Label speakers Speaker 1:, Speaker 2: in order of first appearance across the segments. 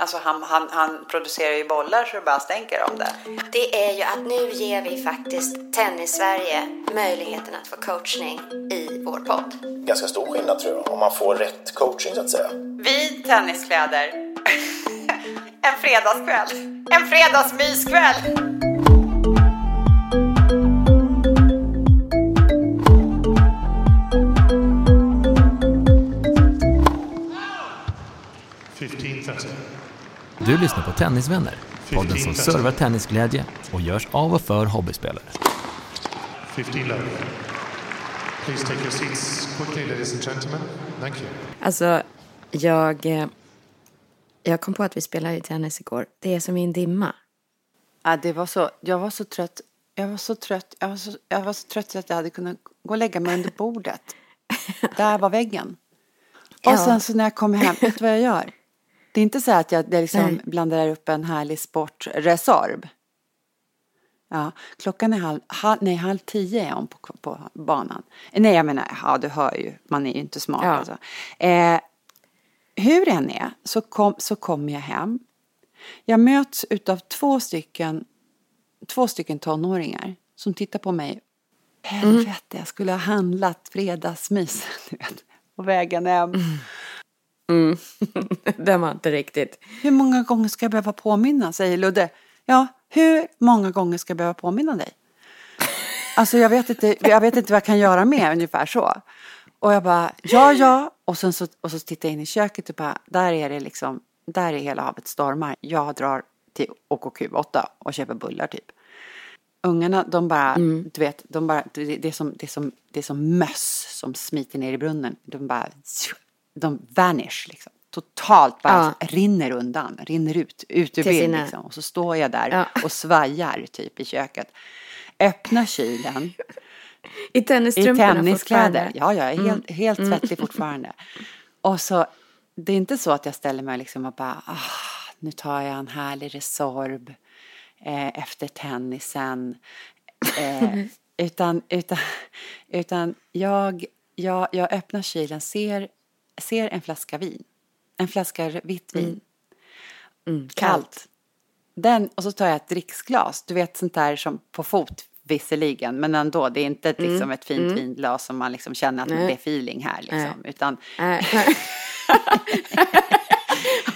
Speaker 1: Alltså han, han, han producerar ju bollar så det bara stänker om det.
Speaker 2: Det är ju att nu ger vi faktiskt Tennis-Sverige möjligheten att få coachning i vår podd.
Speaker 3: Ganska stor skillnad tror jag, om man får rätt coaching så att säga.
Speaker 1: Vid tenniskläder. en fredagskväll. En fredagsmyskväll.
Speaker 4: Du lyssnar på Tennisvänner, podden som servar tennisglädje och görs av och för hobbyspelare.
Speaker 5: 15 love. Please take your seats quickly, ladies and gentlemen. Thank you.
Speaker 6: Alltså, jag, eh, jag kom på att vi spelade tennis igår. Det är som i en dimma.
Speaker 1: Ja, det var så, jag var så trött. Jag var så trött. Jag var så, jag var så trött att jag hade kunnat gå och lägga mig under bordet. Där var väggen. Och
Speaker 6: Ja.
Speaker 1: sen så när jag kommer hem, vet du vad jag gör? Det är inte så att jag jag liksom
Speaker 6: Nej.
Speaker 1: blandar upp en härlig sport Resorb. Ja, klockan är halv, halv, nej, halv tio är hon på, på banan. Nej, jag menar, ja du hör ju, man är ju inte smart
Speaker 6: Ja.
Speaker 1: alltså. Eh, hur det än är så, kom, så kommer jag hem. Jag möts utav två stycken, två stycken tonåringar som tittar på mig. Helvete, jag skulle ha handlat fredagsmys, på vägen hem.
Speaker 6: Den var inte riktigt.
Speaker 1: Hur många gånger ska jag behöva påminna, säger Ludde. Ja, hur många gånger ska jag behöva påminna dig? Alltså jag vet inte, jag vet inte vad jag kan göra med, ungefär så. Och jag bara, ja, ja. Och, sen så, och så tittar jag in i köket och bara, där är det liksom, där är hela havet stormar. Jag drar till OKQ8 och köper bullar typ. Ungarna, de bara, du vet, de bara, det, det, är som, det, är som, det är som möss som smiter ner i brunnen. De bara, de vanish liksom. Totalt bara
Speaker 6: Ja.
Speaker 1: rinner undan, rinner ut, ut ur bild liksom. Och så står jag där
Speaker 6: Ja.
Speaker 1: och svajar typ i köket. Öppnar kylen
Speaker 6: I
Speaker 1: i
Speaker 6: tennisstrumporna
Speaker 1: tenniskläder.
Speaker 6: fortfarande.
Speaker 1: Ja, jag är helt, helt svettig fortfarande. Och så, det är inte så att jag ställer mig liksom och bara, ah, nu tar jag en härlig Resorb eh, efter tennisen. Eh, utan, utan, utan jag, jag, jag öppnar kylen, ser, ser en flaska vin. En flaska vitt vin. Kallt. Den, och så tar jag ett dricksglas. Du vet sånt där som på fot visserligen. Men ändå, det är inte ett, liksom, ett fint vinglas som man liksom känner att det är feeling här. Liksom, utan,
Speaker 6: Nej.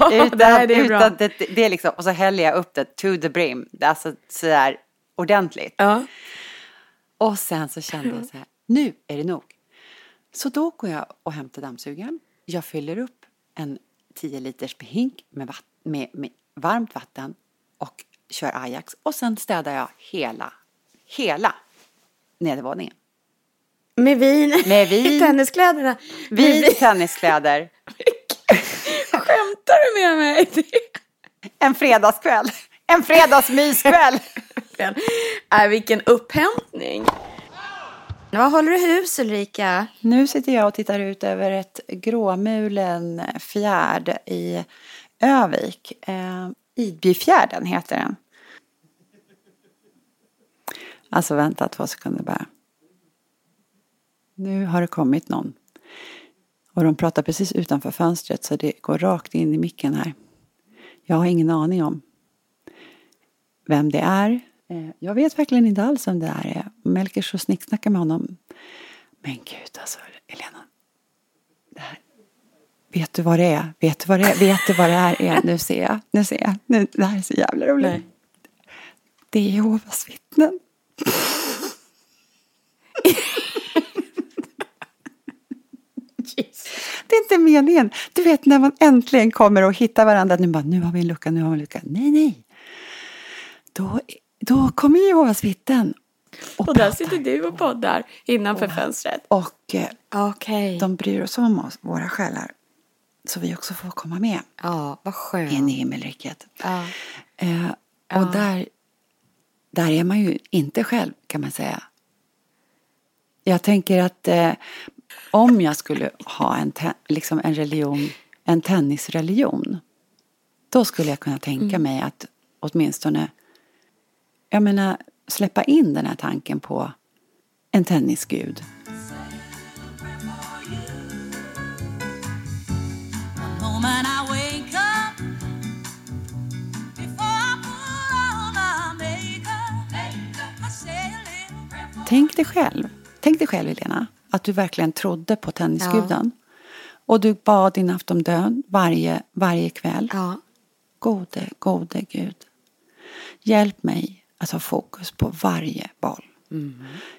Speaker 1: utan,
Speaker 6: det här är bra.
Speaker 1: utan det, det är liksom, och så häller jag upp det to the brim. Det är Alltså sådär ordentligt.
Speaker 6: Ja.
Speaker 1: Och sen så kände jag så här, nu är det nog. Så då går jag och hämtar dammsugaren. Jag fyller upp en 10 liters hink med, vatt- med, med varmt vatten och kör Ajax. Och sen städar jag hela, hela nedervåningen.
Speaker 6: Med vin.
Speaker 1: Med vin.
Speaker 6: I tenniskläderna. Med
Speaker 1: Vid tenniskläder.
Speaker 6: Skämtar du med mig?
Speaker 1: En fredagskväll. En fredagsmyskväll.
Speaker 6: Nej, vilken upphämtning. Vad håller du hus Ulrika?
Speaker 1: Nu sitter jag och tittar ut över ett gråmulen fjärd i Övik. Eh, Idbyfjärden heter den. Alltså vänta två sekunder bara. Nu har det kommit någon. Och de pratar precis utanför fönstret så det går rakt in i micken här. Jag har ingen aning om vem det är. Eh, Jag vet verkligen inte alls vem det där är. Melker så snicksnackar med honom. Men gud alltså, Elena. Det här. Vet du vad det är? Vet du vad det är? Vet du vad det här är? Nu ser jag. Nu ser jag. Nu, det här är så jävla roligt.
Speaker 6: Nej.
Speaker 1: Det är Jehovas vittnen. Det är inte meningen. Du vet när man äntligen kommer och hittar varandra. Nu bara, nu har vi en lucka, nu har vi en lucka. Nej, nej. Då, då kommer Jehovas vittnen. Och,
Speaker 6: Och där sitter du och poddar innanför fönstret.
Speaker 1: Och eh,
Speaker 6: Okej.
Speaker 1: de bryr sig om oss, våra själar. så vi också får komma med
Speaker 6: Ja, vad skönt.
Speaker 1: in i himmelriket.
Speaker 6: Ja.
Speaker 1: Eh, och där, där är man ju inte själv kan man säga. Jag tänker att eh, om jag skulle ha en, liksom en religion, en tennisreligion, då skulle jag kunna tänka mig att åtminstone, jag menar, släppa in den här tanken på en tennisgud. Tänk dig själv, tänk dig själv Helena, att du verkligen trodde på tennisguden. Och du bad din aftondön varje, varje kväll.
Speaker 6: Ja.
Speaker 1: Gode, gode Gud. Hjälp mig att ha fokus på varje boll.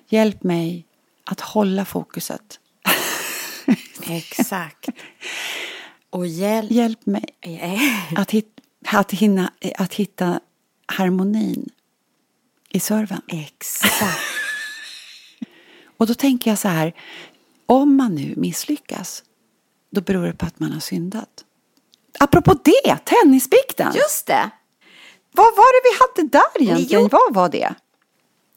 Speaker 1: Hjälp mig att hålla fokuset.
Speaker 6: Exakt. Och hjälp...
Speaker 1: Hjälp mig att, hit, att, hinna, att hitta harmonin i serven.
Speaker 6: Exakt.
Speaker 1: Och då tänker jag så här, om man nu misslyckas, då beror det på att man har syndat. Apropå det, tennisbikten.
Speaker 6: Just det.
Speaker 1: Vad var det vi hade där egentligen?
Speaker 6: Jo.
Speaker 1: Vad var det?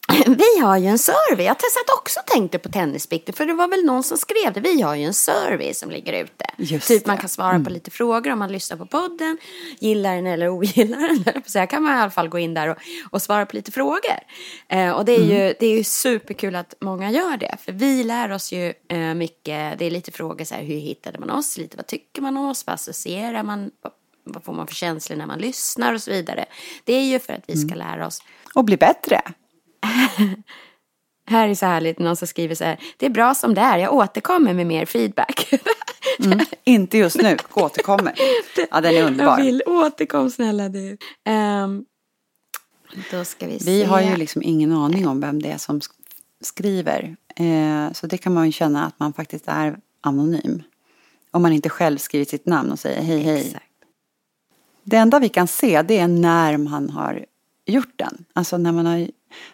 Speaker 6: Vi har ju en survey. Jag satt också och tänkte på tennisbikten. För det var väl någon som skrev det. Vi har ju en survey som ligger ute.
Speaker 1: Just
Speaker 6: typ
Speaker 1: det. Mm.
Speaker 6: man kan svara på lite frågor om man lyssnar på podden. Gillar den eller ogillar den. att säga. kan man i alla fall gå in där och, och svara på lite frågor. Eh, och det är,
Speaker 1: Mm.
Speaker 6: ju, det är ju superkul att många gör det. För vi lär oss ju eh, mycket. Det är lite frågor så här. Hur hittade man oss? Lite vad tycker man om oss? Vad associerar man? Vad, får man för känslor när man lyssnar och så vidare. Det är ju för att vi ska
Speaker 1: Mm.
Speaker 6: lära oss
Speaker 1: Och bli bättre.
Speaker 6: här är så härligt, någon som skriver så här. Det är bra som det är, jag återkommer med mer feedback.
Speaker 1: Inte just nu, återkommer. Ja, den är
Speaker 6: jag
Speaker 1: underbar.
Speaker 6: vill, återkom snälla du. Ehm, då ska vi, se.
Speaker 1: Vi har ju liksom ingen aning om vem det är som sk- skriver. Eh, så det kan man ju känna att man faktiskt är anonym. Om man inte själv skriver sitt namn och säger hej hej.
Speaker 6: Exakt.
Speaker 1: Det enda vi kan se det är när man har gjort den. Alltså när man har,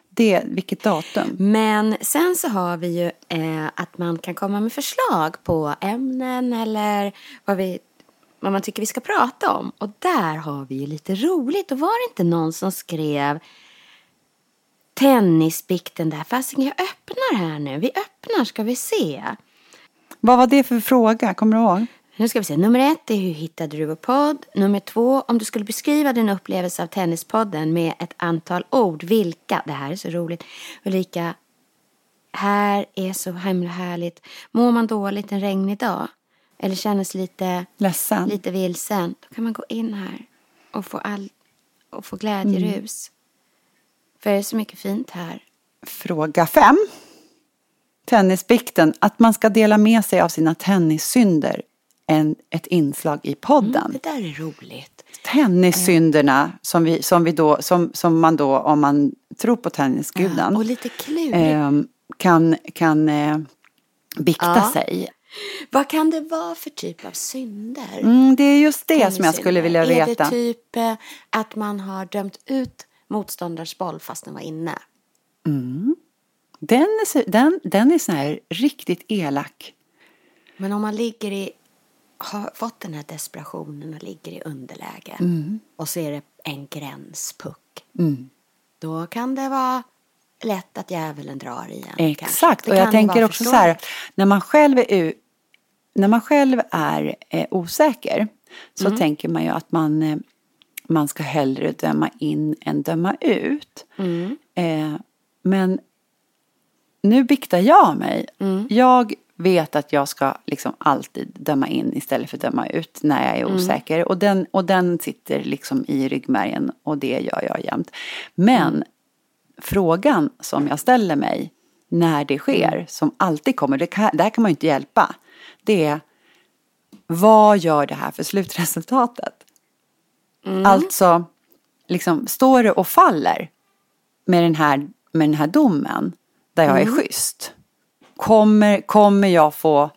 Speaker 1: det, vilket datum.
Speaker 6: Men sen så har vi ju eh, att man kan komma med förslag på ämnen eller vad, vi, vad man tycker vi ska prata om. Och där har vi ju lite roligt. Och var det inte någon som skrev tennisbikten där? Fastän jag öppnar här nu. Vi öppnar ska vi se.
Speaker 1: Vad var det för fråga? Kommer du ihåg?
Speaker 6: Nu ska vi se. Nummer ett är hur hittade du vår podd? Nummer två, om du skulle beskriva din upplevelse av Tennispodden med ett antal ord, vilka? Det här är så roligt. Ulrika, här är så himla härligt. Mår man dåligt en regnig dag? Eller känner lite,
Speaker 1: Ledsen?
Speaker 6: lite vilsen? Då kan man gå in här och få, all, och få glädjerus. För det är så mycket fint här.
Speaker 1: Fråga fem. Tennisbikten. Att man ska dela med sig av sina tennissynder. En, ett inslag i podden.
Speaker 6: Det där är roligt.
Speaker 1: Tennissynderna som, vi, som, vi då, som, som man då, om man tror på tennisguden,
Speaker 6: Och lite klurigt.
Speaker 1: ehm, kan, kan eh, bikta
Speaker 6: Ja.
Speaker 1: sig.
Speaker 6: Vad kan det vara för typ av synder?
Speaker 1: Mm, det är just det som jag skulle vilja
Speaker 6: Är
Speaker 1: veta.
Speaker 6: det typ eh, att man har dömt ut motståndars boll fast den var inne?
Speaker 1: Den är, den, den är sån här riktigt elak.
Speaker 6: Men om man ligger i, har fått den här desperationen och ligger i underläge
Speaker 1: Mm.
Speaker 6: och så är det en gränspuck. Då kan det vara lätt att djävulen drar i en. kanske.
Speaker 1: Exakt, och jag tänker också så här, när man själv är, när man själv är eh, osäker så
Speaker 6: Mm.
Speaker 1: tänker man ju att man, eh, man ska hellre döma in än döma ut.
Speaker 6: Mm.
Speaker 1: Eh, men nu biktar jag mig.
Speaker 6: Mm.
Speaker 1: Jag vet att jag ska liksom alltid döma in istället för döma ut när jag är
Speaker 6: Mm.
Speaker 1: osäker. Och, den, och den sitter liksom i ryggmärgen och det gör jag jämt. Men
Speaker 6: Mm.
Speaker 1: frågan som jag ställer mig när det sker,
Speaker 6: Mm.
Speaker 1: som alltid kommer, det, kan, det här kan man ju inte hjälpa. Det är, vad gör det här för slutresultatet?
Speaker 6: Mm.
Speaker 1: Alltså, liksom, står det och faller med den här, med den här domen där jag
Speaker 6: Mm.
Speaker 1: är schysst? Kommer, kommer jag få,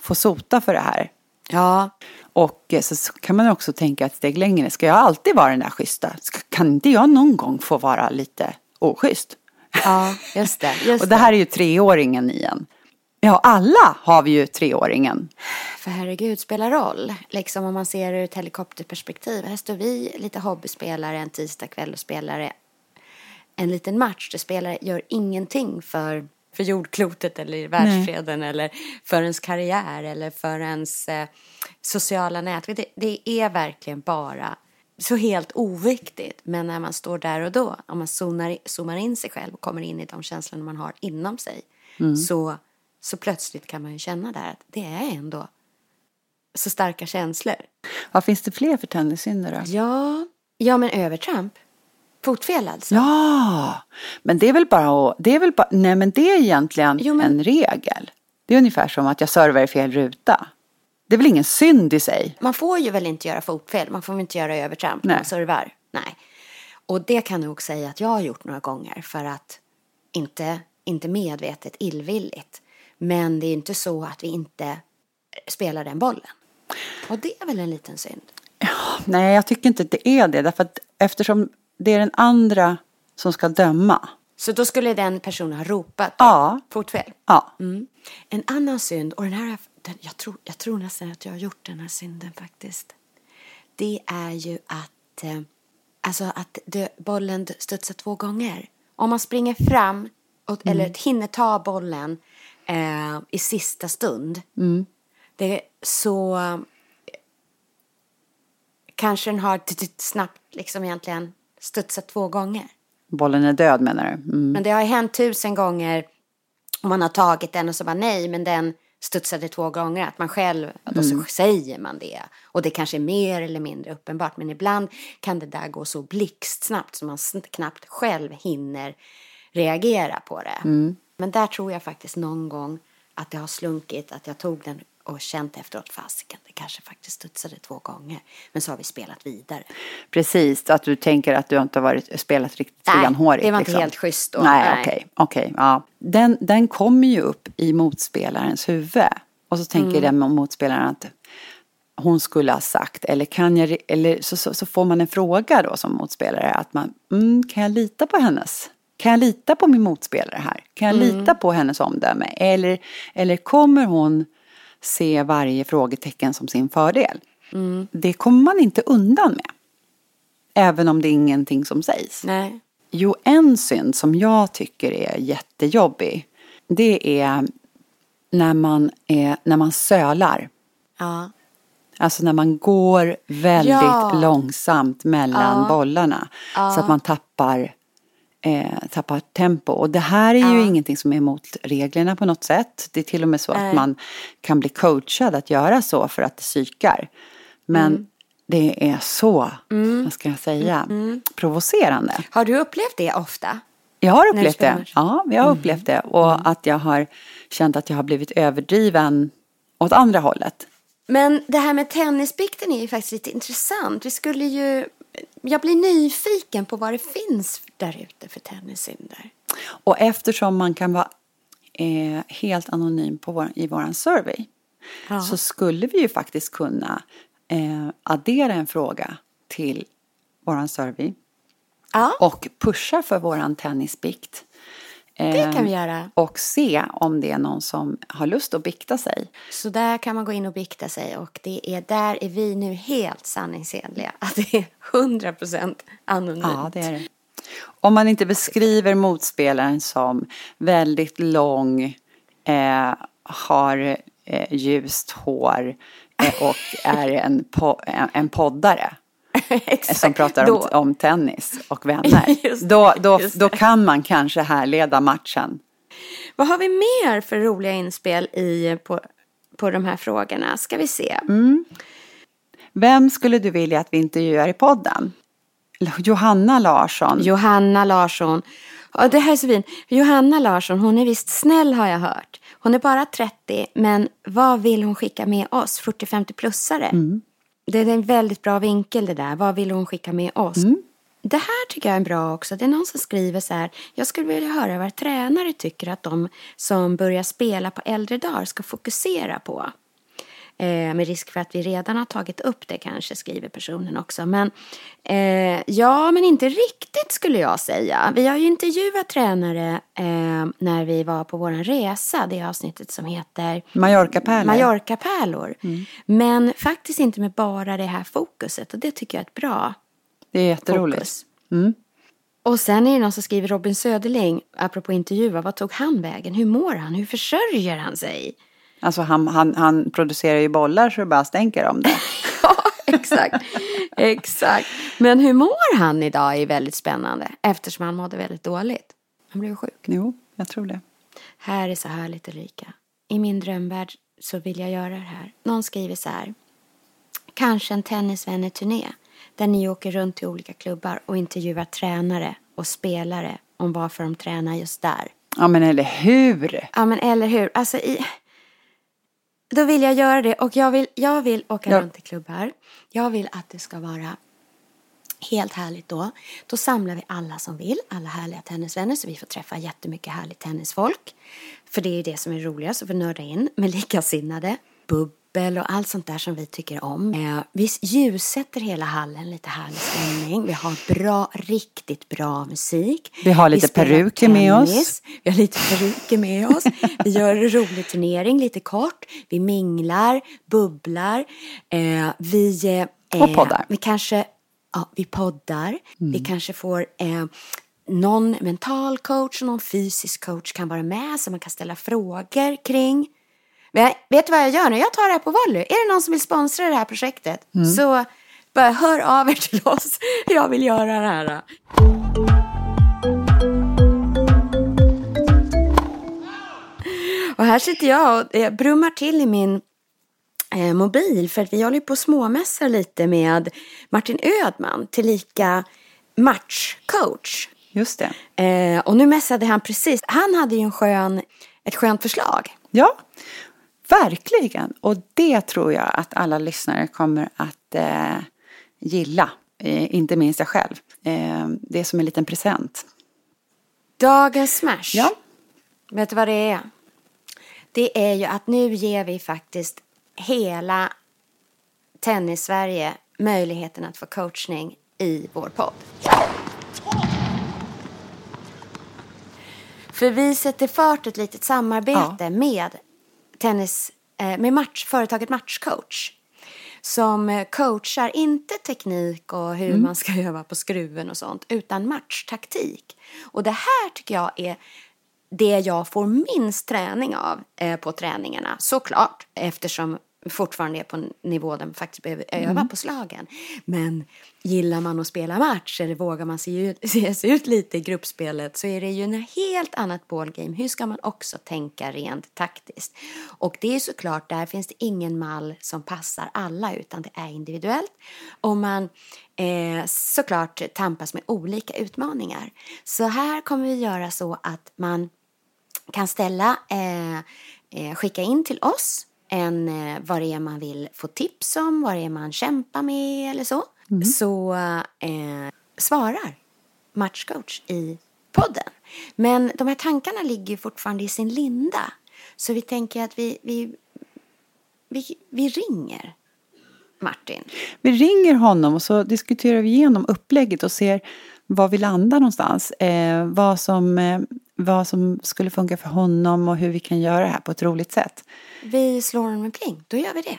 Speaker 1: få sota för det här?
Speaker 6: Ja,
Speaker 1: Och eh, så, så kan man också tänka ett steg längre. Ska jag alltid vara den där schyssta? Ska, kan inte jag någon gång få vara lite oschysst?
Speaker 6: ja just det. Just
Speaker 1: Och det här är ju treåringen i en. Ja, alla har vi ju treåringen.
Speaker 6: För herregud, spelar roll. Liksom om man ser ur ett helikopterperspektiv. Här står vi lite hobbyspelare en tisdagkväll och spelar en liten match. Det spelar, gör ingenting för, för jordklotet eller världsfreden eller för ens karriär eller för ens eh, sociala nätverk. Det, det är verkligen bara så helt oviktigt. Men när man står där och då, om man zoomar, zoomar in sig själv och kommer in i de känslorna man har inom sig. Så, så plötsligt kan man ju känna där att det är ändå så starka känslor.
Speaker 1: Vad finns det fler för tennissynder då?
Speaker 6: Ja, ja men övertramp. Fotfel alltså.
Speaker 1: Ja, men det är väl bara att, det är väl bara, nej men det är egentligen
Speaker 6: Jo, men-
Speaker 1: en regel. Det är ungefär som att jag servar i fel ruta. Det är väl ingen synd i sig?
Speaker 6: Man får ju väl inte göra fotfel, man får väl inte göra övertramp när man servar. Nej. Och det kan jag nog säga att jag har gjort några gånger för att inte, inte medvetet illvilligt. Men det är inte så att vi inte spelar den bollen. Och det är väl en liten synd.
Speaker 1: Nej, jag tycker inte att det är det. Därför att eftersom det är den andra som ska döma.
Speaker 6: Så då skulle den personen ha ropat
Speaker 1: Ja,
Speaker 6: fotfel.
Speaker 1: ja.
Speaker 6: Mm. En annan synd, och den här, den, jag, tror, jag tror nästan att jag har gjort den här synden faktiskt. Det är ju att, eh, alltså att dö, bollen studsar två gånger. Om man springer fram och, eller hinner ta bollen eh, i sista stund. Det, så eh, kanske den har snabbt liksom egentligen studsat två gånger.
Speaker 1: Bollen är död menar du? Mm.
Speaker 6: Men det har hänt tusen gånger om man har tagit den och så bara nej, men den studsade två gånger. Att man själv, och då så säger man det. Och det kanske är mer eller mindre uppenbart. Men ibland kan det där gå så blixtsnabbt så man knappt själv hinner reagera på det. Men där tror jag faktiskt någon gång att det har slunkit, att jag tog den och känt efteråt, fasiken, det kanske faktiskt studsade två gånger. Men så har vi spelat vidare.
Speaker 1: Precis, att du tänker att du inte har varit, spelat riktigt stenhårigt.
Speaker 6: det var inte
Speaker 1: liksom.
Speaker 6: helt schysst då.
Speaker 1: Nej,
Speaker 6: Nej.
Speaker 1: okej. okej, ja. den, den kommer ju upp i motspelarens huvud. Och så tänker
Speaker 6: Mm.
Speaker 1: den motspelaren att hon skulle ha sagt, eller kan jag, eller så, så, så får man en fråga då som motspelare att man, mm, kan jag lita på hennes? Kan jag lita på min motspelare här? Kan jag
Speaker 6: Mm.
Speaker 1: lita på hennes omdöme? Eller, eller kommer hon se varje frågetecken som sin fördel?
Speaker 6: Mm.
Speaker 1: Det kommer man inte undan med. Även om det är ingenting som sägs.
Speaker 6: Nej.
Speaker 1: Jo, en synd som jag tycker är jättejobbig. Det är när man, är, när man sölar.
Speaker 6: Ja.
Speaker 1: Alltså när man går väldigt
Speaker 6: Ja.
Speaker 1: långsamt mellan
Speaker 6: Ja.
Speaker 1: bollarna. Så att man tappar, eh, tappar tempo. Och det här är ju
Speaker 6: Ja.
Speaker 1: ingenting som är emot reglerna på något sätt. Det är till och med så
Speaker 6: Nej.
Speaker 1: att man kan bli coachad att göra så för att det psykar. Men
Speaker 6: Mm.
Speaker 1: det är så, vad ska jag säga, provocerande.
Speaker 6: Har du upplevt det ofta?
Speaker 1: Jag har upplevt det. Ja, jag har upplevt det. Och att jag har känt att jag har blivit överdriven åt andra hållet.
Speaker 6: Men det här med tennisbikten är ju faktiskt lite intressant. Vi skulle ju... Jag blir nyfiken på vad det finns där ute för tennissynder.
Speaker 1: Och eftersom man kan vara eh, helt anonym vår, i vår survey
Speaker 6: Ja.
Speaker 1: så skulle vi ju faktiskt kunna eh, addera en fråga till vår survey
Speaker 6: Ja,
Speaker 1: och pusha för vår tennisbikt.
Speaker 6: Det kan vi göra.
Speaker 1: Och se om det är någon som har lust att bikta sig.
Speaker 6: Så där kan man gå in och bikta sig och det är där är vi nu helt sanningsenliga. Att det är 100% anonymt.
Speaker 1: Ja, det är det. Om man inte beskriver motspelaren som väldigt lång, eh, har eh, ljust hår eh, och är en, po- en, en poddare
Speaker 6: Exakt.
Speaker 1: som pratar om,
Speaker 6: Då-
Speaker 1: om tennis och vänner.
Speaker 6: Det,
Speaker 1: då, då, då kan man kanske härleda matchen.
Speaker 6: Vad har vi mer för roliga inspel i, på, på de här frågorna? Ska vi se.
Speaker 1: Mm. Vem skulle du vilja att vi intervjuar i podden? Johanna Larsson.
Speaker 6: Johanna Larsson. Ja, det här är så fint. Johanna Larsson, hon är visst snäll har jag hört. Hon är bara 30, men vad vill hon skicka med oss 40-50-plussare? Det är en väldigt bra vinkel det där. Vad vill hon skicka med oss? Det här tycker jag är bra också. Det är någon som skriver så här. Jag skulle vilja höra vad tränare tycker att de som börjar spela på äldre dagar ska fokusera på. Eh, med risk för att vi redan har tagit upp det kanske, skriver personen också. Men eh, ja, men inte riktigt skulle jag säga. Vi har ju intervjuat tränare eh, när vi var på vår resa, det avsnittet som heter
Speaker 1: Mallorca-pärlor.
Speaker 6: Mallorca-pärlor. Men faktiskt inte med bara det här fokuset och det tycker jag är ett bra
Speaker 1: Det är jätteroligt.
Speaker 6: fokus. Och sen är det någon som skriver Robin Söderling, apropå intervjua, vad tog han vägen? Hur mår han? Hur försörjer han sig?
Speaker 1: Alltså han, han, han producerar ju bollar så det bara stänker om det.
Speaker 6: Ja, exakt. exakt. Men hur mår han idag är väldigt spännande eftersom han mådde väldigt dåligt. Han blev sjuk.
Speaker 1: Jo, jag tror det.
Speaker 6: Här är så härligt Ulrika. I min drömvärld så vill jag göra det här. Någon skriver så här. Kanske en tennisvänner-turné där ni åker runt till olika klubbar och intervjuar tränare och spelare om varför de tränar just där.
Speaker 1: Ja men eller hur?
Speaker 6: Ja men eller hur. Alltså i... Då vill jag göra det och jag vill, jag vill åka
Speaker 1: Ja.
Speaker 6: runt till klubbar. Jag vill att det ska vara helt härligt då. Då samlar vi alla som vill, alla härliga tennisvänner så vi får träffa jättemycket härligt tennisfolk. För det är ju det som är roligast att få nörda in med likasinnade. Bubbel och allt sånt där som vi tycker om. Eh, vi ljussätter hela hallen, lite härlig stämning. Vi har bra, riktigt bra musik.
Speaker 1: Vi har lite
Speaker 6: spelar
Speaker 1: peruker med oss.
Speaker 6: Vi har lite peruker med oss. Vi gör en rolig turnering, lite kort. Vi minglar, bubblar. Eh, vi... Eh,
Speaker 1: Och poddar.
Speaker 6: Vi kanske... Ja, vi poddar. Vi
Speaker 1: Mm.
Speaker 6: kanske får... Eh, någon mental coach och någon fysisk coach kan vara med så man kan ställa frågor kring. Men vet du vad jag gör nu? Jag tar det här på volley. Är det någon som vill sponsra det här projektet
Speaker 1: Mm.
Speaker 6: så bara hör av er till oss. Jag vill göra det här. Och här sitter jag och eh, brummar till i min eh, mobil för att vi håller ju på småmässar lite med Martin Ödman tillika matchcoach.
Speaker 1: Just det.
Speaker 6: Eh, och nu mässade han precis. Han hade ju en skön, ett skönt förslag.
Speaker 1: Ja, verkligen. Och det tror jag att alla lyssnare kommer att eh, gilla. Eh, inte minst jag själv. Eh, det är som en liten present.
Speaker 6: Dagens smash.
Speaker 1: Ja.
Speaker 6: Vet du vad det är? Det är ju att nu ger vi faktiskt hela tennis-Sverige möjligheten att få coachning i vår podd. För vi sätter fart ett litet samarbete med tennis, eh, med match, företaget Matchcoach. Som eh, coachar inte teknik och hur man ska öva på skruven och sånt, utan matchtaktik. Och det här tycker jag är det jag får minst träning av eh, på träningarna, såklart, eftersom fortfarande är på en nivå där man faktiskt behöver öva på slagen. Men gillar man att spela match eller vågar man se, ut, se sig ut lite i gruppspelet så är det ju en helt annat ballgame. Hur ska man också tänka rent taktiskt? Och det är såklart, där finns det ingen mall som passar alla utan det är individuellt. Och man eh, såklart tampas med olika utmaningar. Så här kommer vi göra så att man kan ställa, eh, eh, skicka in till oss en, eh, vad det är man vill få tips om, vad det är man kämpar med eller så. Så eh, svarar matchcoach i podden. Men de här tankarna ligger fortfarande i sin linda. Så vi tänker att vi, vi, vi, vi ringer Martin.
Speaker 1: Vi ringer honom och så diskuterar vi igenom upplägget och ser var vi landar någonstans. Eh, vad, som, eh, vad som skulle funka för honom och hur vi kan göra det här på ett roligt sätt.
Speaker 6: Vi slår honom en pling, då gör vi det.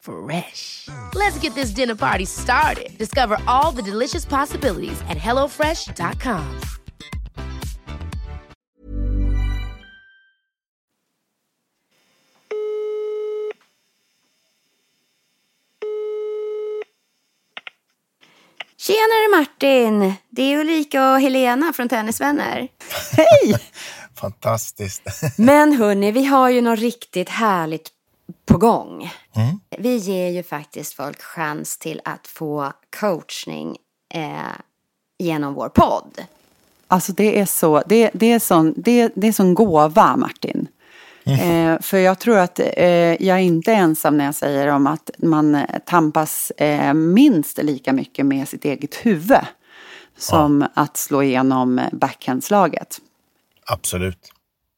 Speaker 7: Fresh. Let's get this dinner party started. Discover all the delicious possibilities at hellofresh.com.
Speaker 6: Tjenare Martin! Det är Ulrika och Helena från Tennisvänner.
Speaker 3: Hej! Fantastiskt.
Speaker 6: Men hörni, vi har ju något riktigt härligt på gång.
Speaker 3: Mm.
Speaker 6: Vi ger ju faktiskt folk chans till att få coachning eh, genom vår podd.
Speaker 1: Alltså det är så, det, det är sån, det, det är sån gåva Martin. Eh, för jag tror att eh, jag är inte ensam när jag säger om att man tampas eh, minst lika mycket med sitt eget huvud. Som att slå igenom backhandslaget.
Speaker 3: Absolut.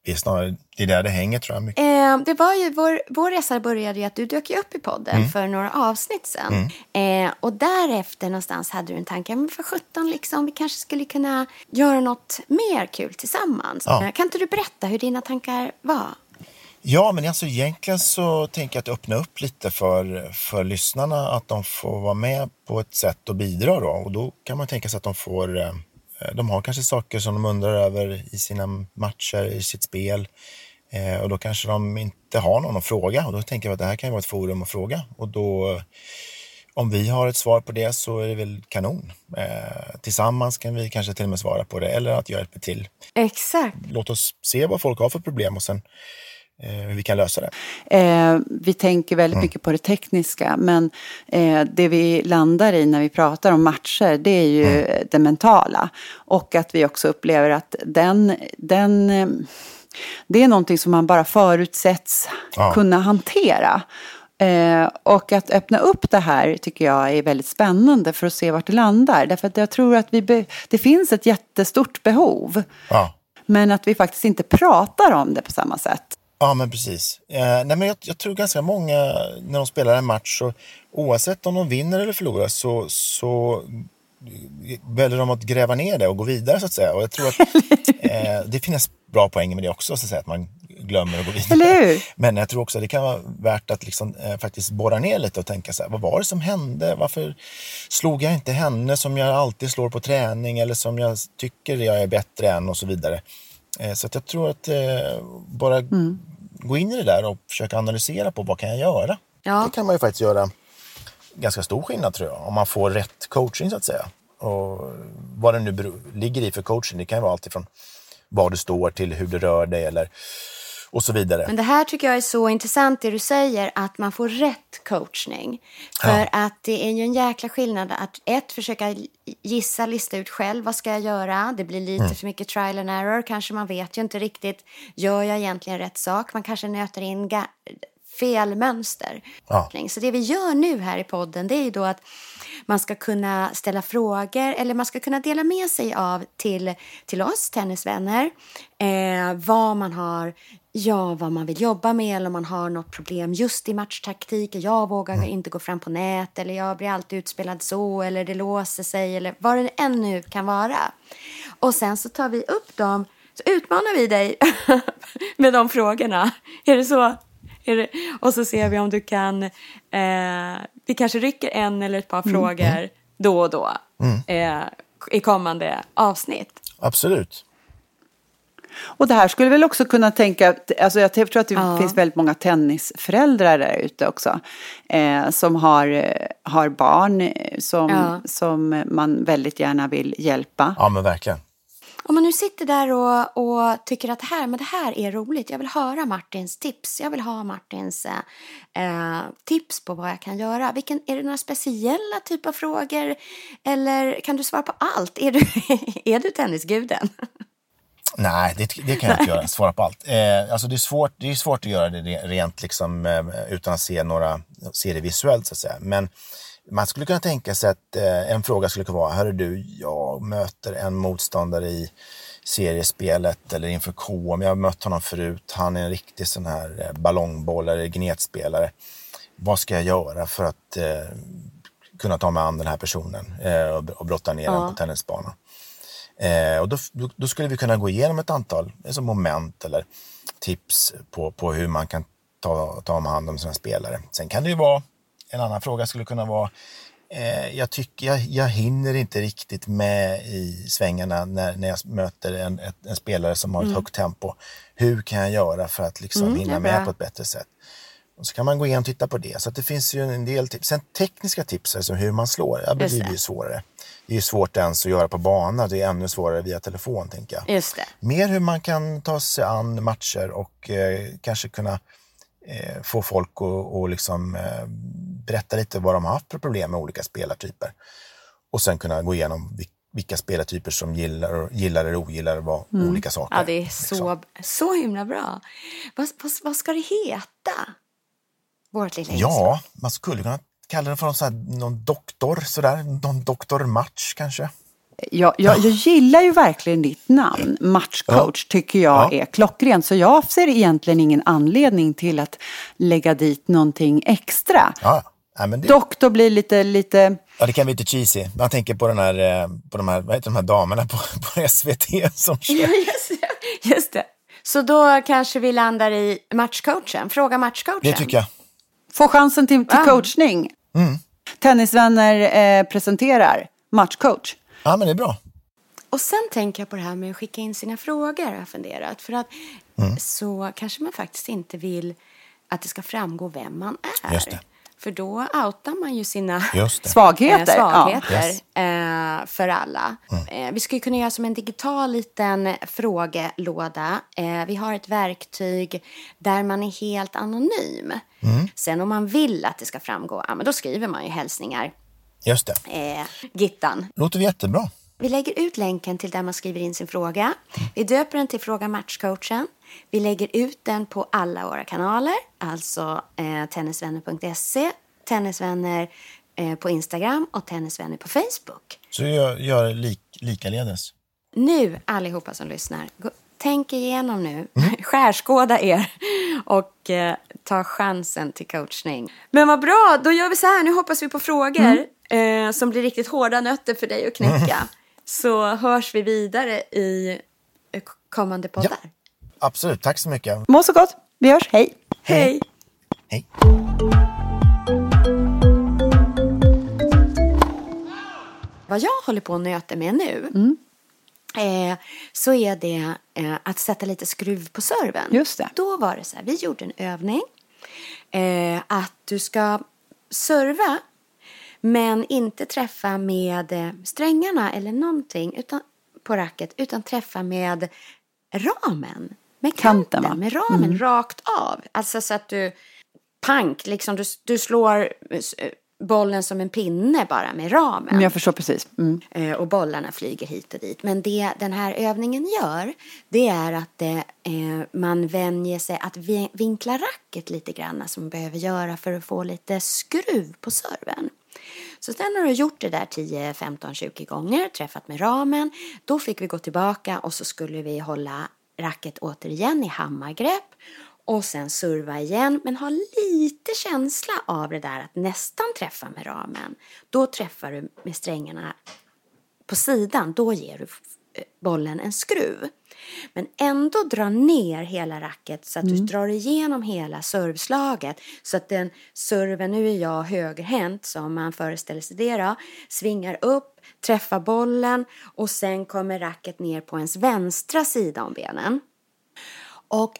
Speaker 3: Det är snarare det är där det hänger tror jag. Mycket.
Speaker 6: Eh, det var ju, vår, vår resa började ju att du dök upp i podden
Speaker 3: Mm.
Speaker 6: för några avsnitt sen. Eh, och därefter någonstans hade du en tanke, men för sjutton liksom, vi kanske skulle kunna göra något mer kul tillsammans.
Speaker 3: Ja.
Speaker 6: Kan inte du berätta hur dina tankar var?
Speaker 3: Ja, men alltså egentligen så tänker jag att öppna upp lite för, för lyssnarna att de får vara med på ett sätt och bidra då. Och då kan man tänka sig att de får, eh, de har kanske saker som de undrar över i sina matcher, i sitt spel. Eh, och då kanske de inte har någon att fråga och då tänker jag att det här kan vara ett forum att fråga. Och då, om vi har ett svar på det så är det väl kanon. Eh, tillsammans kan vi kanske till och med svara på det eller att jag hjälper till.
Speaker 6: Exakt.
Speaker 3: Låt oss se vad folk har för problem och sen eh, hur vi kan lösa det.
Speaker 1: Eh, vi tänker väldigt mycket på det tekniska men eh, det vi landar i när vi pratar om matcher det är ju det mentala. Och att vi också upplever att den, den eh, det är någonting som man bara förutsätts
Speaker 3: Ja.
Speaker 1: kunna hantera. Eh, och att öppna upp det här tycker jag är väldigt spännande för att se vart det landar. Därför att jag tror att vi det finns ett jättestort behov.
Speaker 3: Ja.
Speaker 1: Men att vi faktiskt inte pratar om det på samma sätt.
Speaker 3: Ja, men precis. Eh, nej, men jag, jag tror ganska många, när de spelar en match, så, oavsett om de vinner eller förlorar, så, så väljer de att gräva ner det och gå vidare, så att säga. Och jag tror att eh, det finns bra poänger med det också, så att, säga, att man glömmer att gå vidare.
Speaker 1: Eller hur?
Speaker 3: Men jag tror också att det kan vara värt att liksom, eh, faktiskt borra ner lite och tänka så här, vad var det som hände? Varför slog jag inte henne som jag alltid slår på träning eller som jag tycker jag är bättre än och så vidare. Eh, så att jag tror att eh, bara gå in i det där och försöka analysera på vad kan jag göra?
Speaker 6: Ja.
Speaker 3: Det kan man ju faktiskt göra ganska stor skillnad tror jag, om man får rätt coaching så att säga. Och vad det nu ligger i för coaching, det kan ju vara allt ifrån var du står till hur du rör dig eller och så vidare.
Speaker 6: Men det här tycker jag är så intressant det du säger att man får rätt coachning. För
Speaker 3: Ja.
Speaker 6: att det är ju en jäkla skillnad att ett försöka gissa, lista ut själv vad ska jag göra. Det blir lite
Speaker 3: Mm.
Speaker 6: för mycket trial and error kanske man vet ju inte riktigt. Gör jag egentligen rätt sak? Man kanske nöter in fel mönster.
Speaker 3: Ja.
Speaker 6: Så det vi gör nu här i podden det är ju då att man ska kunna ställa frågor eller man ska kunna dela med sig av till, till oss tennisvänner eh, vad man har, ja vad man vill jobba med eller om man har något problem just i matchtaktik. Jag vågar inte gå fram på nät eller jag blir alltid utspelad så eller det låser sig eller vad det än nu kan vara. Och sen så tar vi upp dem, så utmanar vi dig med de frågorna. Är det så? Är det, och så ser vi om du kan, eh, vi kanske rycker en eller ett par frågor då och då eh, i kommande avsnitt.
Speaker 3: Absolut.
Speaker 1: Och det här skulle väl också kunna tänka, alltså jag tror att det
Speaker 6: Ja.
Speaker 1: finns väldigt många tennisföräldrar där ute också. Eh, som har, eh, har barn eh, som,
Speaker 6: Ja.
Speaker 1: som man väldigt gärna vill hjälpa.
Speaker 3: Ja, men verkligen.
Speaker 6: Om man nu sitter där och, och tycker att det här, men det här är roligt. Jag vill höra Martins tips. Jag vill ha Martins eh, tips på vad jag kan göra. Vilken, är det några speciella typer av frågor? Eller kan du svara på allt? Är du, är du tennisguden?
Speaker 3: Nej, det, det kan jag inte göra. Svara på allt. Eh, alltså det, är svårt, det är svårt att göra det rent liksom, eh, utan att se, några, se det visuellt så att säga. Men man skulle kunna tänka sig att eh, en fråga skulle kunna vara, hörru du, jag möter en motståndare i seriespelet eller inför KM. Jag har mött honom förut. Han är en riktig sån här eh, ballongboll eller gnetspelare. Vad ska jag göra för att eh, kunna ta mig an den här personen eh, och, brotta ner ja. den på tennisbanan? Eh, och då, då, skulle vi kunna gå igenom ett antal alltså moment eller tips på, på hur man kan ta, ta hand om sina spelare. Sen kan det ju vara, en annan fråga skulle kunna vara, eh, jag tycker jag, jag hinner inte riktigt med i svängarna när, när jag möter en, ett, en spelare som har ett mm. högt tempo. Hur kan jag göra för att liksom mm, hinna med på ett bättre sätt? Och så kan man gå igenom och titta på det. Så det finns ju en del tips. Sen tekniska tips, alltså hur man slår, ja, det blir ju svårare. Det är ju svårt ens att göra på bana, det är ännu svårare via telefon tänker jag. Mer hur man kan ta sig an matcher och eh, kanske kunna eh, få folk att liksom, eh, berätta lite vad de har haft för problem med olika spelartyper. Och sen kunna gå igenom vilka spelartyper som gillar, gillar eller ogillar vad, mm. olika saker.
Speaker 6: Ja, det är så, liksom. så himla bra. Vad, vad, vad ska det heta? Vårt lilla
Speaker 3: Ja, man skulle kunna kalla det för någon, sån här, någon doktor, sådär. Någon doktormatch kanske.
Speaker 1: Jag, jag, jag, gillar ju verkligen ditt namn. Matchcoach tycker jag ja. är klockrent. Så jag ser egentligen ingen anledning till att lägga dit någonting extra.
Speaker 3: Ja. Det...
Speaker 1: Doktor blir lite, lite...
Speaker 3: Ja, det kan bli lite cheesy. Man tänker på, den här, eh, på de, här, vad heter de här damerna på, på SVT som kör.
Speaker 6: Ja, just, det. just det. Så då kanske vi landar i matchcoachen. Fråga matchcoachen.
Speaker 3: Det tycker jag.
Speaker 1: Få chansen till, till coachning. Mm. Tennisvänner eh, presenterar matchcoach.
Speaker 3: Ja, men det är bra.
Speaker 6: Och sen tänker jag på det här med att skicka in sina frågor, har jag funderat. För att mm. så kanske man faktiskt inte vill att det ska framgå vem man är.
Speaker 3: Just det.
Speaker 6: För då outar man ju sina
Speaker 1: svagheter,
Speaker 6: svagheter ja. eh, för alla. Mm. Eh, vi skulle kunna göra som en digital liten frågelåda. Eh, vi har ett verktyg där man är helt anonym. Mm. Sen om man vill att det ska framgå, ja, men då skriver man ju hälsningar.
Speaker 3: Just det.
Speaker 6: Eh, Gittan.
Speaker 3: Låter jättebra.
Speaker 6: Vi lägger ut länken till där man skriver in sin fråga. Vi döper den till Fråga matchcoachen. Vi lägger ut den på alla våra kanaler, alltså eh, tennisvänner.se, tennisvänner eh, på Instagram och tennisvänner på Facebook.
Speaker 3: Så jag gör lik, likaledes?
Speaker 6: Nu, allihopa som lyssnar, gå, tänk igenom nu, mm. skärskåda er och eh, ta chansen till coachning. Men vad bra, då gör vi så här, nu hoppas vi på frågor mm. Eh, som blir riktigt hårda nötter för dig att knäcka. Mm. Så hörs vi vidare i kommande poddar. Ja.
Speaker 3: Absolut, tack så mycket.
Speaker 1: Må så gott. Vi hörs. Hej.
Speaker 6: Hej.
Speaker 3: Hej.
Speaker 6: Vad jag håller på att nöta med nu mm. eh, så är det eh, att sätta lite skruv på serven.
Speaker 1: Just det.
Speaker 6: Då var det så här, vi gjorde en övning eh, att du ska serva men inte träffa med eh, strängarna eller någonting utan, på racket utan träffa med ramen. Med kanten, kanten med ramen mm. rakt av. Alltså så att du, pank, liksom du, du slår eh, bollen som en pinne bara med ramen.
Speaker 1: Jag förstår precis. Mm.
Speaker 6: Eh, och bollarna flyger hit och dit. Men det den här övningen gör, det är att det, eh, man vänjer sig att vinkla racket lite grann som man behöver göra för att få lite skruv på serven. Så sen när du gjort det där 10, 15, 20 gånger, träffat med ramen, då fick vi gå tillbaka och så skulle vi hålla racket återigen i hammargrepp och sen serva igen. Men ha lite känsla av det där att nästan träffa med ramen. Då träffar du med strängarna på sidan, då ger du bollen en skruv. Men ändå dra ner hela racket så att mm. du drar igenom hela servslaget så att den serven, nu är jag högerhänt som man föreställer sig det då, svingar upp, träffar bollen och sen kommer racket ner på ens vänstra sida om benen. Och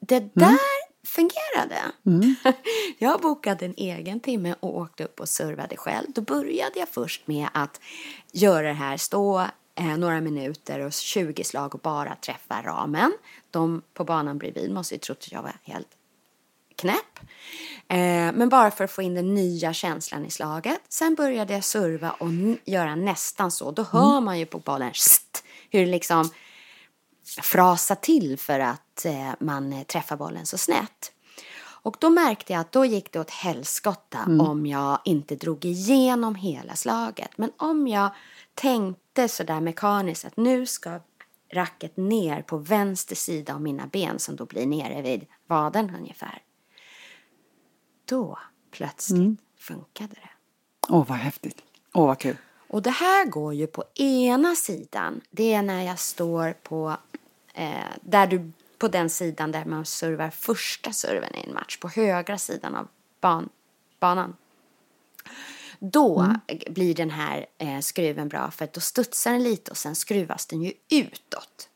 Speaker 6: det mm. där mm. fungerade. Mm. Jag bokade en egen timme och åkte upp och servade själv. Då började jag först med att göra det här, stå eh, några minuter och 20 slag och bara träffa ramen. De på banan bredvid måste ju trott att jag var helt knäpp. Eh, men bara för att få in den nya känslan i slaget. Sen började jag serva och göra nästan så. Då hör man ju på bollen st, hur det liksom frasar till för att eh, man eh, träffar bollen så snett. Och då märkte jag att då gick det åt helskotta om jag inte drog igenom hela slaget. Men om jag tänkte sådär mekaniskt att nu ska racket ner på vänster sida av mina ben som då blir nere vid vaden ungefär. Då plötsligt funkade det.
Speaker 1: Åh, vad häftigt. Åh, vad kul.
Speaker 6: Och det här går ju på ena sidan. Det är när jag står på, eh, där du, på den sidan där man servar första serven i en match. På högra sidan av ban, banan. Då blir den här eh, skruven bra för att då studsar den lite och sen skruvas den ju utåt.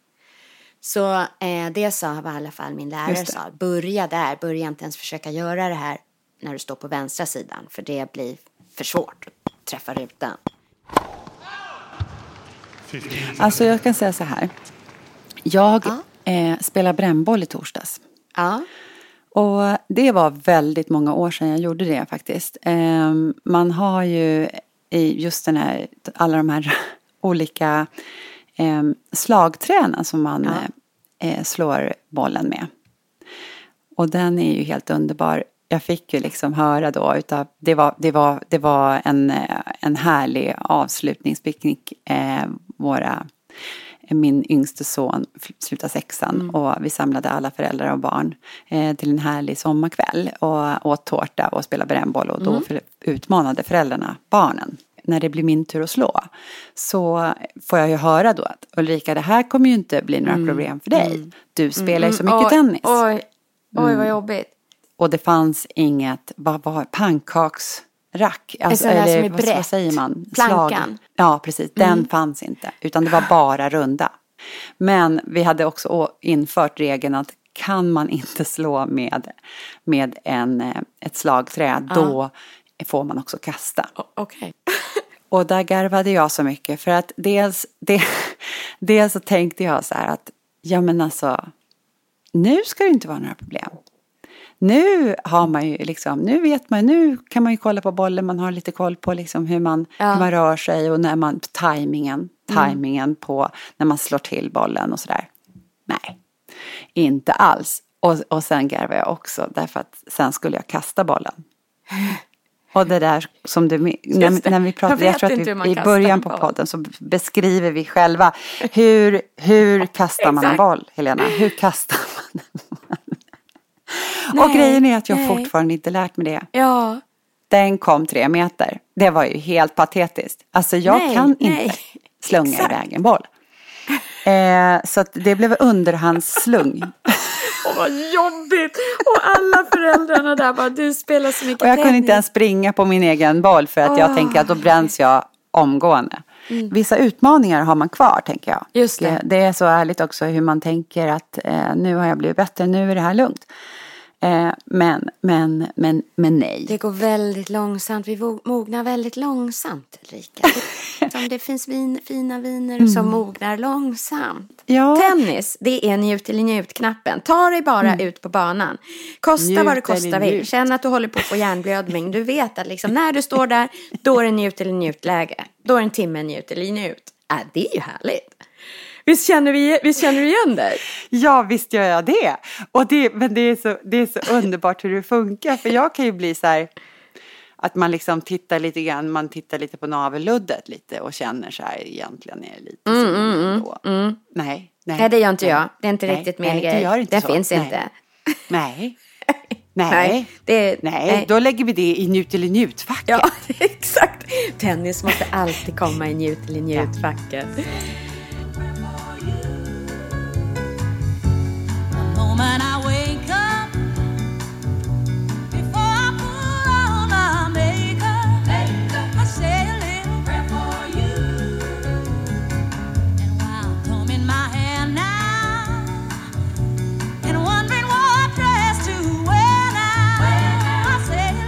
Speaker 6: Så eh, det sa i alla fall min lärare, sa, börja där, börja inte ens försöka göra det här när du står på vänstra sidan för det blir för svårt att träffa rutan.
Speaker 5: 15.
Speaker 1: Alltså, jag kan säga så här. Jag
Speaker 6: Ja.
Speaker 1: Eh, spelade brännboll i torsdags.
Speaker 6: Ja.
Speaker 1: Och det var väldigt många år sedan jag gjorde det faktiskt. Ehm, man har ju i just den här, alla de här olika um, slagträna som man eh, eh, slår bollen med. Och den är ju helt underbar. Jag fick ju liksom höra då utav, det var, det var, det var en, eh, en härlig avslutningspicknick. Eh, våra, min yngste son slutade sexan och vi samlade alla föräldrar och barn eh, till en härlig sommarkväll och åt tårta och spelade brännboll och då för, utmanade föräldrarna barnen. När det blir min tur att slå så får jag ju höra då att Ulrika det här kommer ju inte bli några problem för dig. Du spelar ju så mycket
Speaker 6: oj,
Speaker 1: tennis.
Speaker 6: Oj, oj vad jobbigt.
Speaker 1: Och det fanns inget, vad var pannkaksrack? Alltså,
Speaker 6: där som är
Speaker 1: vad, vad
Speaker 6: brett.
Speaker 1: säger man?
Speaker 6: Plankan.
Speaker 1: Slag. Ja, precis. Den fanns inte. Utan det var bara runda. Men vi hade också infört regeln att kan man inte slå med, med en, eh, ett slagträ, då får man också kasta.
Speaker 6: Okej.
Speaker 1: Och där garvade jag så mycket för att dels, det, dels så tänkte jag så här att ja men alltså nu ska det inte vara några problem. Nu har man ju liksom, nu vet man, nu kan man ju kolla på bollen, man har lite koll på liksom hur, man,
Speaker 6: Ja.
Speaker 1: hur man rör sig och när man, tajmingen, tajmingen på när man slår till bollen och sådär. Nej, inte alls. Och, och sen garvade jag också därför att sen skulle jag kasta bollen. Och det där som du, när, när vi
Speaker 6: Jag
Speaker 1: pratade, jag,
Speaker 6: vet
Speaker 1: tror att vi, i början på podden så beskriver vi själva hur, hur kastar man en boll, Helena? Hur kastar man en boll? Och grejen är att jag
Speaker 6: nej.
Speaker 1: fortfarande inte lärt mig det.
Speaker 6: Ja.
Speaker 1: Den kom tre meter. Det var ju helt patetiskt. Alltså jag
Speaker 6: Nej,
Speaker 1: kan inte slunga
Speaker 6: Exakt.
Speaker 1: iväg en boll. Eh, så det blev underhandsslung.
Speaker 6: Åh, vad jobbigt! Och alla föräldrarna där bara, du spelar så mycket
Speaker 1: Och jag kunde
Speaker 6: tennis.
Speaker 1: inte ens springa på min egen boll för att jag tänker att då bränns jag omgående. Vissa utmaningar har man kvar tänker jag.
Speaker 6: Just det.
Speaker 1: Det är så ärligt också hur man tänker att eh, nu har jag blivit bättre, nu är det här lugnt. Eh, men, men, men, men nej.
Speaker 6: Det går väldigt långsamt. Vi mognar väldigt långsamt, Ulrika. Som det finns vin, fina viner som mognar långsamt.
Speaker 1: Ja.
Speaker 6: Tennis, det är njut eller njut-knappen. Ta dig bara ut på banan. Kosta
Speaker 1: Njut
Speaker 6: vad det kosta
Speaker 1: eller
Speaker 6: vill. Känn att du håller på att få hjärnblödning. Du vet att liksom, när du står där, då är det njut eller njut-läge. Då är det en timme njut eller njut. Äh, det är ju härligt. Visst känner, vi, visst känner du igen dig?
Speaker 1: Ja, visst gör jag det. Och det men det är, så, det är så underbart hur det funkar. För jag kan ju bli så här att man liksom tittar lite grann, man tittar lite på navelluddet lite och känner så här egentligen är det lite så ändå. Nej, nej.
Speaker 6: Nej, det gör inte jag. Det är inte
Speaker 1: Nej,
Speaker 6: riktigt
Speaker 1: nej,
Speaker 6: min
Speaker 1: det
Speaker 6: grej.
Speaker 1: gör inte
Speaker 6: det
Speaker 1: så.
Speaker 6: finns
Speaker 1: Nej.
Speaker 6: inte.
Speaker 1: Nej.
Speaker 6: Nej,
Speaker 1: Nej.
Speaker 6: det,
Speaker 1: Nej, då lägger vi det i njut eller njut-facket.
Speaker 6: Ja, exakt. Tennis måste alltid komma i njut eller njut-facket.